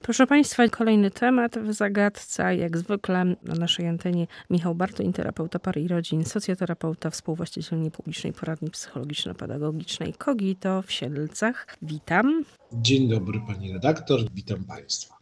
Proszę Państwa, kolejny temat w zagadce. Jak zwykle na naszej antenie Michał Bartoń, terapeuta pary i rodzin, socjoterapeuta, współwłaściciel niepublicznej poradni psychologiczno-pedagogicznej Kogito w Siedlcach. Witam. Dzień dobry Pani redaktor, witam Państwa.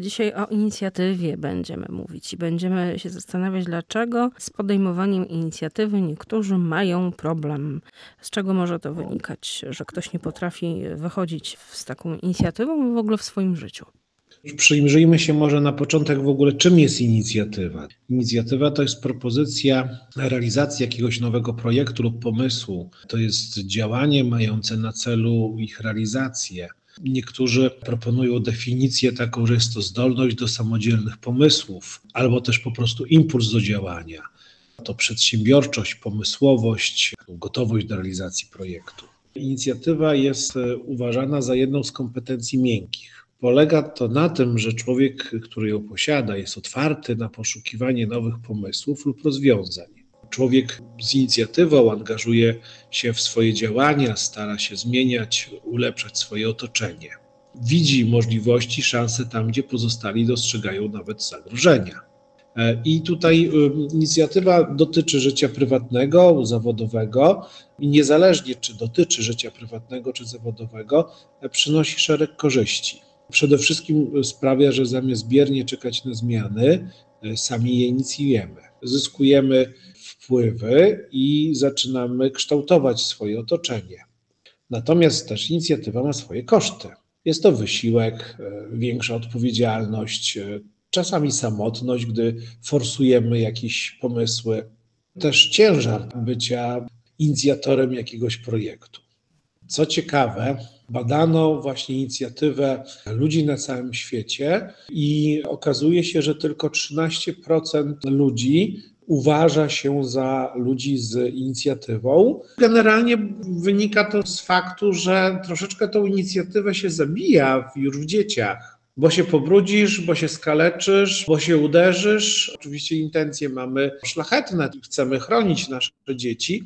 Dzisiaj o inicjatywie będziemy mówić i będziemy się zastanawiać, dlaczego z podejmowaniem inicjatywy niektórzy mają problem. Z czego może to wynikać, że ktoś nie potrafi wychodzić z taką inicjatywą w ogóle w swoim życiu? Przyjrzyjmy się może na początek w ogóle, czym jest inicjatywa. Inicjatywa to jest propozycja realizacji jakiegoś nowego projektu lub pomysłu. To jest działanie mające na celu ich realizację. Niektórzy proponują definicję taką, że jest to zdolność do samodzielnych pomysłów, albo też po prostu impuls do działania. To przedsiębiorczość, pomysłowość, gotowość do realizacji projektu. Inicjatywa jest uważana za jedną z kompetencji miękkich. Polega to na tym, że człowiek, który ją posiada, jest otwarty na poszukiwanie nowych pomysłów lub rozwiązań. Człowiek z inicjatywą angażuje się w swoje działania, stara się zmieniać, ulepszać swoje otoczenie. Widzi możliwości, szanse tam, gdzie pozostali dostrzegają nawet zagrożenia. E, I tutaj inicjatywa dotyczy życia prywatnego, zawodowego i niezależnie czy dotyczy życia prywatnego czy zawodowego, e, przynosi szereg korzyści. Przede wszystkim sprawia, że zamiast biernie czekać na zmiany, e, sami je inicjujemy. Zyskujemy wpływy i zaczynamy kształtować swoje otoczenie. Natomiast też inicjatywa ma swoje koszty. Jest to wysiłek, e, większa odpowiedzialność, e, czasami samotność, gdy forsujemy jakieś pomysły, też ciężar bycia inicjatorem jakiegoś projektu. Co ciekawe, badano właśnie inicjatywę ludzi na całym świecie i okazuje się, że tylko 13% ludzi uważa się za ludzi z inicjatywą. Generalnie wynika to z faktu, że troszeczkę tą inicjatywę się zabija już w dzieciach. Bo się pobrudzisz, bo się skaleczysz, bo się uderzysz. Oczywiście intencje mamy szlachetne, chcemy chronić nasze dzieci,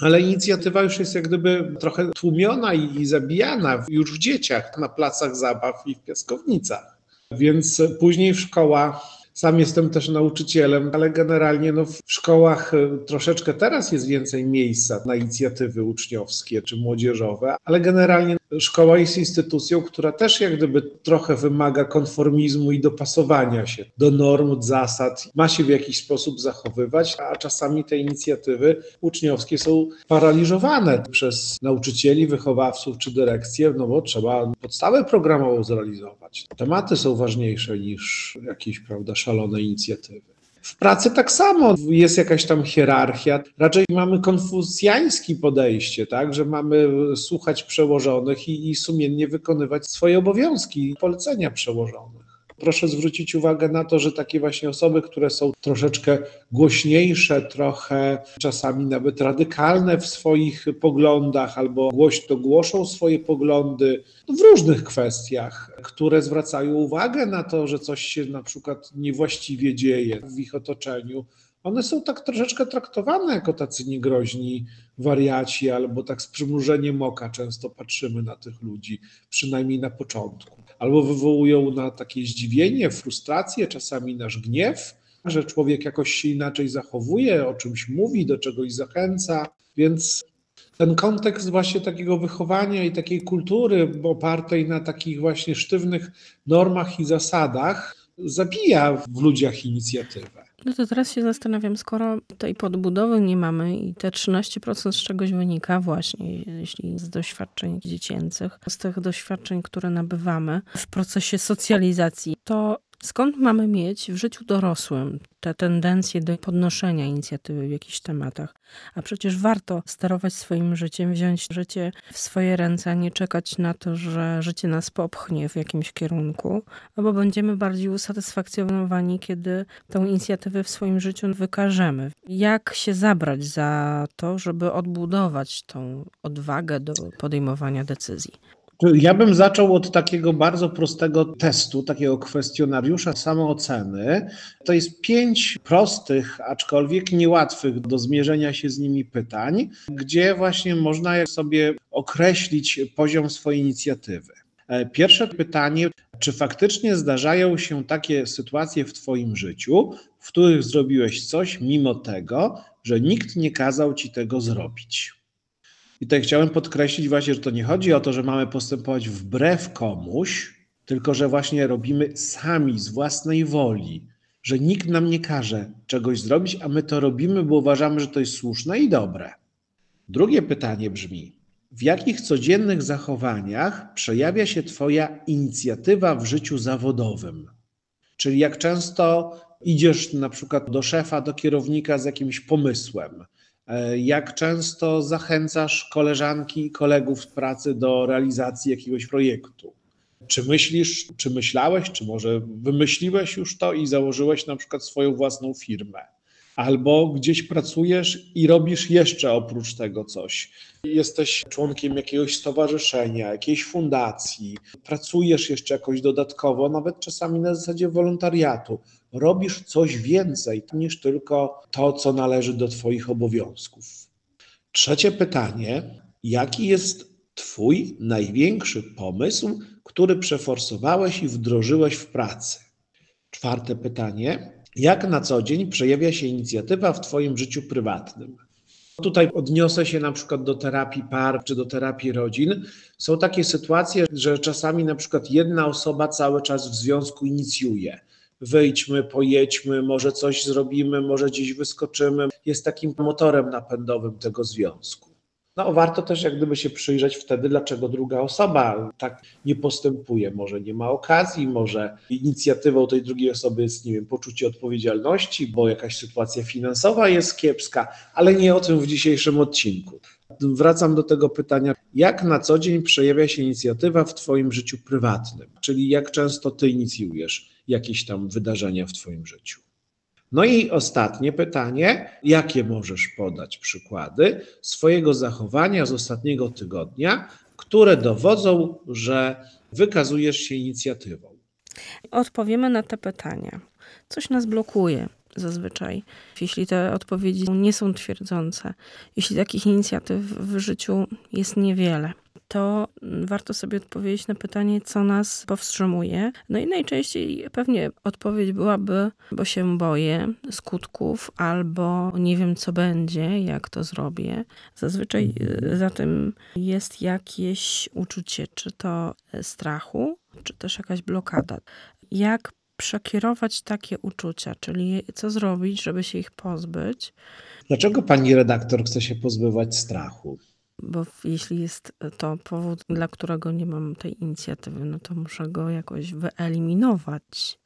ale inicjatywa już jest jak gdyby trochę tłumiona i zabijana już w dzieciach, na placach zabaw i w piaskownicach. Więc później w szkołach sam jestem też nauczycielem, ale generalnie no, w szkołach e, troszeczkę teraz jest więcej miejsca na inicjatywy uczniowskie czy młodzieżowe, ale generalnie szkoła jest instytucją, która też jak gdyby trochę wymaga konformizmu i dopasowania się do norm, zasad, ma się w jakiś sposób zachowywać, a czasami te inicjatywy uczniowskie są paraliżowane przez nauczycieli, wychowawców czy dyrekcję, no bo trzeba podstawę programową zrealizować. Tematy są ważniejsze niż jakieś, prawda, szalone inicjatywy. W pracy tak samo jest jakaś tam hierarchia. Raczej mamy konfucjańskie podejście, tak, że mamy słuchać przełożonych i, i sumiennie wykonywać swoje obowiązki, polecenia przełożonych. Proszę zwrócić uwagę na to, że takie właśnie osoby, które są troszeczkę głośniejsze, trochę czasami nawet radykalne w swoich poglądach albo głośno głoszą swoje poglądy w różnych kwestiach, które zwracają uwagę na to, że coś się na przykład niewłaściwie dzieje w ich otoczeniu, one są tak troszeczkę traktowane jako tacy niegroźni wariaci, albo tak z przymrużeniem oka często patrzymy na tych ludzi, przynajmniej na początku. Albo wywołują na takie zdziwienie, frustrację, czasami nasz gniew, że człowiek jakoś się inaczej zachowuje, o czymś mówi, do czegoś zachęca. Więc ten kontekst właśnie takiego wychowania i takiej kultury opartej na takich właśnie sztywnych normach i zasadach zabija w ludziach inicjatywę. No to teraz się zastanawiam, skoro tej podbudowy nie mamy i te 13% z czegoś wynika właśnie, jeśli z doświadczeń dziecięcych, z tych doświadczeń, które nabywamy w procesie socjalizacji, to Skąd mamy mieć w życiu dorosłym te tendencje do podnoszenia inicjatywy w jakichś tematach? A przecież warto sterować swoim życiem, wziąć życie w swoje ręce, a nie czekać na to, że życie nas popchnie w jakimś kierunku, bo będziemy bardziej usatysfakcjonowani, kiedy tą inicjatywę w swoim życiu wykażemy. Jak się zabrać za to, żeby odbudować tą odwagę do podejmowania decyzji? Ja bym zaczął od takiego bardzo prostego testu, takiego kwestionariusza samooceny. To jest pięć prostych, aczkolwiek niełatwych do zmierzenia się z nimi pytań, gdzie właśnie można sobie określić poziom swojej inicjatywy. E, pierwsze pytanie, czy faktycznie zdarzają się takie sytuacje w Twoim życiu, w których zrobiłeś coś mimo tego, że nikt nie kazał Ci tego zrobić? I tutaj chciałem podkreślić właśnie, że to nie chodzi o to, że mamy postępować wbrew komuś, tylko że właśnie robimy sami z własnej woli, że nikt nam nie każe czegoś zrobić, a my to robimy, bo uważamy, że to jest słuszne i dobre. Drugie pytanie brzmi: w jakich codziennych zachowaniach przejawia się Twoja inicjatywa w życiu zawodowym? Czyli jak często idziesz na przykład do szefa, do kierownika z jakimś pomysłem, jak często zachęcasz koleżanki i kolegów z pracy do realizacji jakiegoś projektu. Czy myślisz, czy myślałeś, czy może wymyśliłeś już to i założyłeś na przykład swoją własną firmę? Albo gdzieś pracujesz i robisz jeszcze oprócz tego coś. Jesteś członkiem jakiegoś stowarzyszenia, jakiejś fundacji, pracujesz jeszcze jakoś dodatkowo, nawet czasami na zasadzie wolontariatu. Robisz coś więcej niż tylko to, co należy do Twoich obowiązków. Trzecie pytanie: jaki jest Twój największy pomysł, który przeforsowałeś i wdrożyłeś w pracy? Czwarte pytanie: jak na co dzień przejawia się inicjatywa w Twoim życiu prywatnym? Tutaj odniosę się na przykład do terapii par czy do terapii rodzin. Są takie sytuacje, że czasami na przykład jedna osoba cały czas w związku inicjuje. Wyjdźmy, pojedźmy, może coś zrobimy, może gdzieś wyskoczymy. Jest takim motorem napędowym tego związku. No, warto też jak gdyby się przyjrzeć wtedy, dlaczego druga osoba tak nie postępuje. Może nie ma okazji, może inicjatywą tej drugiej osoby jest, nie wiem, poczucie odpowiedzialności, bo jakaś sytuacja finansowa jest kiepska, ale nie o tym w dzisiejszym odcinku. Wracam do tego pytania, jak na co dzień przejawia się inicjatywa w Twoim życiu prywatnym, czyli jak często Ty inicjujesz jakieś tam wydarzenia w Twoim życiu. No i ostatnie pytanie: jakie możesz podać przykłady swojego zachowania z ostatniego tygodnia, które dowodzą, że wykazujesz się inicjatywą? Odpowiemy na te pytania. Coś nas blokuje zazwyczaj, jeśli te odpowiedzi nie są twierdzące, jeśli takich inicjatyw w życiu jest niewiele to warto sobie odpowiedzieć na pytanie, co nas powstrzymuje. No i najczęściej pewnie odpowiedź byłaby, bo się boję skutków, albo nie wiem, co będzie, jak to zrobię. Zazwyczaj mhm. za tym jest jakieś uczucie, czy to strachu, czy też jakaś blokada. Jak przekierować takie uczucia, czyli co zrobić, żeby się ich pozbyć. Dlaczego pani redaktor chce się pozbywać strachu? bo jeśli jest to powód, dla którego nie mam tej inicjatywy, no to muszę go jakoś wyeliminować.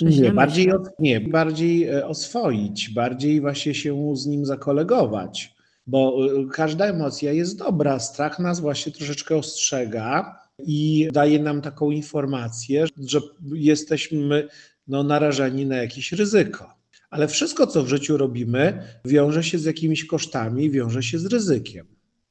nie, bardziej, od, nie, bardziej oswoić, bardziej właśnie się z nim zakolegować, bo e, każda emocja jest dobra. Strach nas właśnie troszeczkę ostrzega i daje nam taką informację, że jesteśmy no, narażeni na jakieś ryzyko. Ale wszystko, co w życiu robimy, wiąże się z jakimiś kosztami, wiąże się z ryzykiem.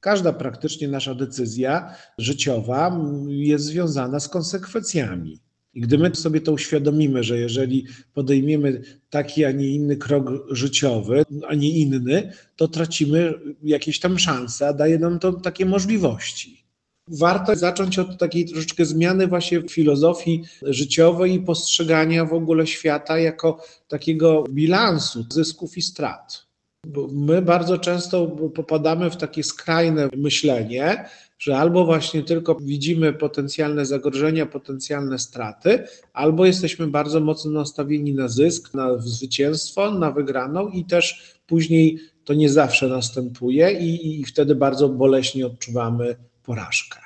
Każda praktycznie nasza decyzja życiowa jest związana z konsekwencjami. I gdy my sobie to uświadomimy, że jeżeli podejmiemy taki, a nie inny krok życiowy, a nie inny, to tracimy jakieś tam szanse, a daje nam to takie możliwości. Warto zacząć od takiej troszeczkę zmiany właśnie filozofii życiowej i postrzegania w ogóle świata jako takiego bilansu zysków i strat. Bo my bardzo często popadamy w takie skrajne myślenie, że albo właśnie tylko widzimy potencjalne zagrożenia, potencjalne straty, albo jesteśmy bardzo mocno nastawieni na zysk, na zwycięstwo, na wygraną i też później to nie zawsze następuje i, i wtedy bardzo boleśnie odczuwamy porażkę.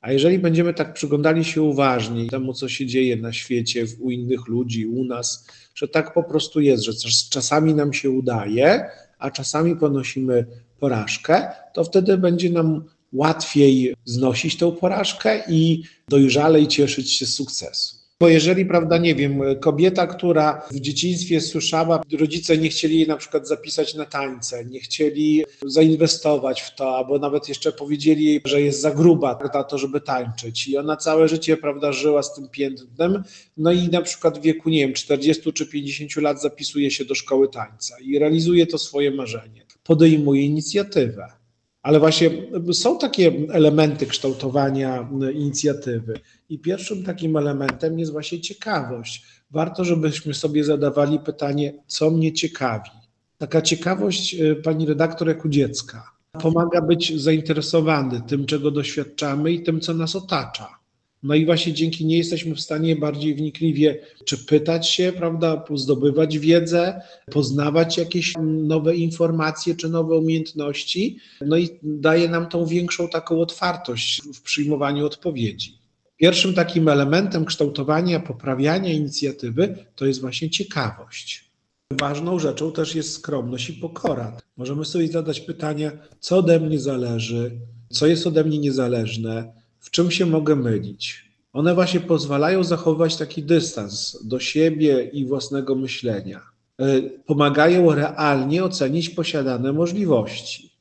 A jeżeli będziemy tak przyglądali się uważnie temu, co się dzieje na świecie, u innych ludzi, u nas, że tak po prostu jest, że czasami nam się udaje, a czasami ponosimy porażkę, to wtedy będzie nam łatwiej znosić tę porażkę i dojrzalej cieszyć się z sukcesu. Bo jeżeli, prawda, nie wiem, kobieta, która w dzieciństwie słyszała, rodzice nie chcieli jej na przykład zapisać na tańce, nie chcieli zainwestować w to, albo nawet jeszcze powiedzieli jej, że jest za gruba na to, żeby tańczyć. I ona całe życie, prawda, żyła z tym piętnem. No i na przykład w wieku, nie wiem, 40 czy 50 lat zapisuje się do szkoły tańca i realizuje to swoje marzenie. Podejmuje inicjatywę Ale właśnie są takie elementy kształtowania inicjatywy. I pierwszym takim elementem jest właśnie ciekawość. Warto, żebyśmy sobie zadawali pytanie, co mnie ciekawi. Taka ciekawość, y, pani redaktor, jak u dziecka, pomaga być zainteresowany tym, czego doświadczamy i tym, co nas otacza. No i właśnie dzięki niej jesteśmy w stanie bardziej wnikliwie czy pytać się, prawda, zdobywać wiedzę, poznawać jakieś nowe informacje czy nowe umiejętności. No i daje nam tą większą taką otwartość w przyjmowaniu odpowiedzi. Pierwszym takim elementem kształtowania, poprawiania inicjatywy to jest właśnie ciekawość. Ważną rzeczą też jest skromność i pokora. Możemy sobie zadać pytanie, co ode mnie zależy, co jest ode mnie niezależne, w czym się mogę mylić. One właśnie pozwalają zachować taki dystans do siebie i własnego myślenia. E, pomagają realnie ocenić posiadane możliwości.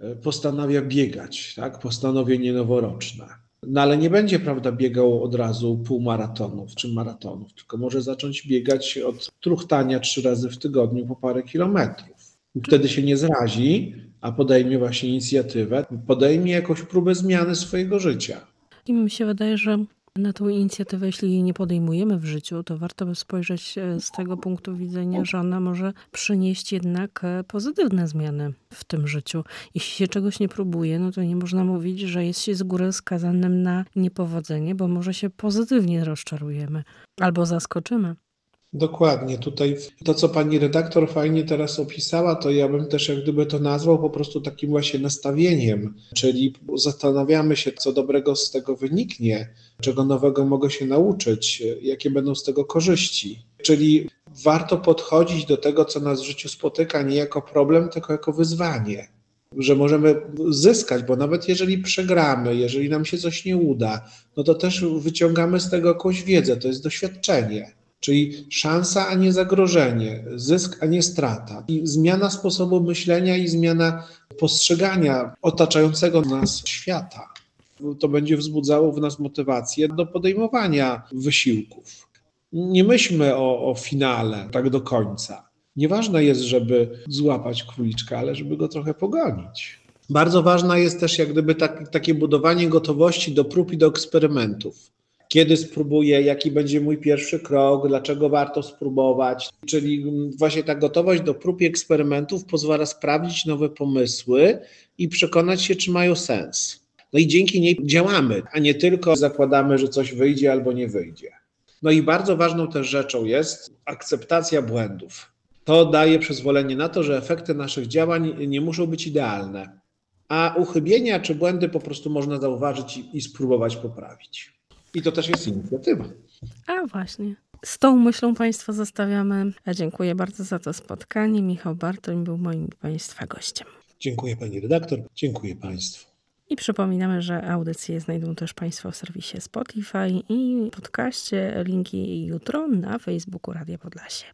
E, postanawia biegać, tak? postanowienie noworoczne. No ale nie będzie, prawda, biegał od razu półmaratonów czy maratonów, tylko może zacząć biegać od truchtania trzy razy w tygodniu po parę kilometrów. Wtedy się nie zrazi, a podejmie właśnie inicjatywę, podejmie jakąś próbę zmiany swojego życia. I mi się wydaje, że na tą inicjatywę, jeśli jej nie podejmujemy w życiu, to warto by spojrzeć e, z tego punktu widzenia, że ona może przynieść jednak e, pozytywne zmiany w tym życiu. Jeśli się czegoś nie próbuje, no to nie można mówić, że jest się z góry skazanym na niepowodzenie, bo może się pozytywnie rozczarujemy albo zaskoczymy. Dokładnie. Tutaj to, co pani redaktor fajnie teraz opisała, to ja bym też jak gdyby to nazwał po prostu takim właśnie nastawieniem, czyli zastanawiamy się, co dobrego z tego wyniknie, czego nowego mogę się nauczyć, jakie będą z tego korzyści. Czyli warto podchodzić do tego, co nas w życiu spotyka, nie jako problem, tylko jako wyzwanie. Że możemy zyskać, bo nawet jeżeli przegramy, jeżeli nam się coś nie uda, no to też wyciągamy z tego jakąś wiedzę, to jest doświadczenie Czyli szansa, a nie zagrożenie, zysk, a nie strata. I zmiana sposobu myślenia i zmiana postrzegania otaczającego nas świata. To będzie wzbudzało w nas motywację do podejmowania wysiłków. Nie myślmy o, o finale tak do końca. Nieważne jest, żeby złapać króliczka, ale żeby go trochę pogonić. Bardzo ważne jest też jak gdyby tak, takie budowanie gotowości do prób i do eksperymentów kiedy spróbuję, jaki będzie mój pierwszy krok, dlaczego warto spróbować. Czyli właśnie ta gotowość do prób i eksperymentów pozwala sprawdzić nowe pomysły i przekonać się, czy mają sens. No i dzięki niej działamy, a nie tylko zakładamy, że coś wyjdzie albo nie wyjdzie. No i bardzo ważną też rzeczą jest akceptacja błędów. To daje przyzwolenie na to, że efekty naszych działań nie muszą być idealne, a uchybienia czy błędy po prostu można zauważyć i, i spróbować poprawić. I to też jest inicjatywa. A właśnie. Z tą myślą Państwa zostawiamy. A dziękuję bardzo za to spotkanie. Michał Bartoń był moim Państwa gościem. Dziękuję Pani redaktor, dziękuję Państwu. I przypominamy, że audycje znajdą też Państwo w serwisie Spotify i podcaście. Linki jutro na Facebooku Radia Podlasie.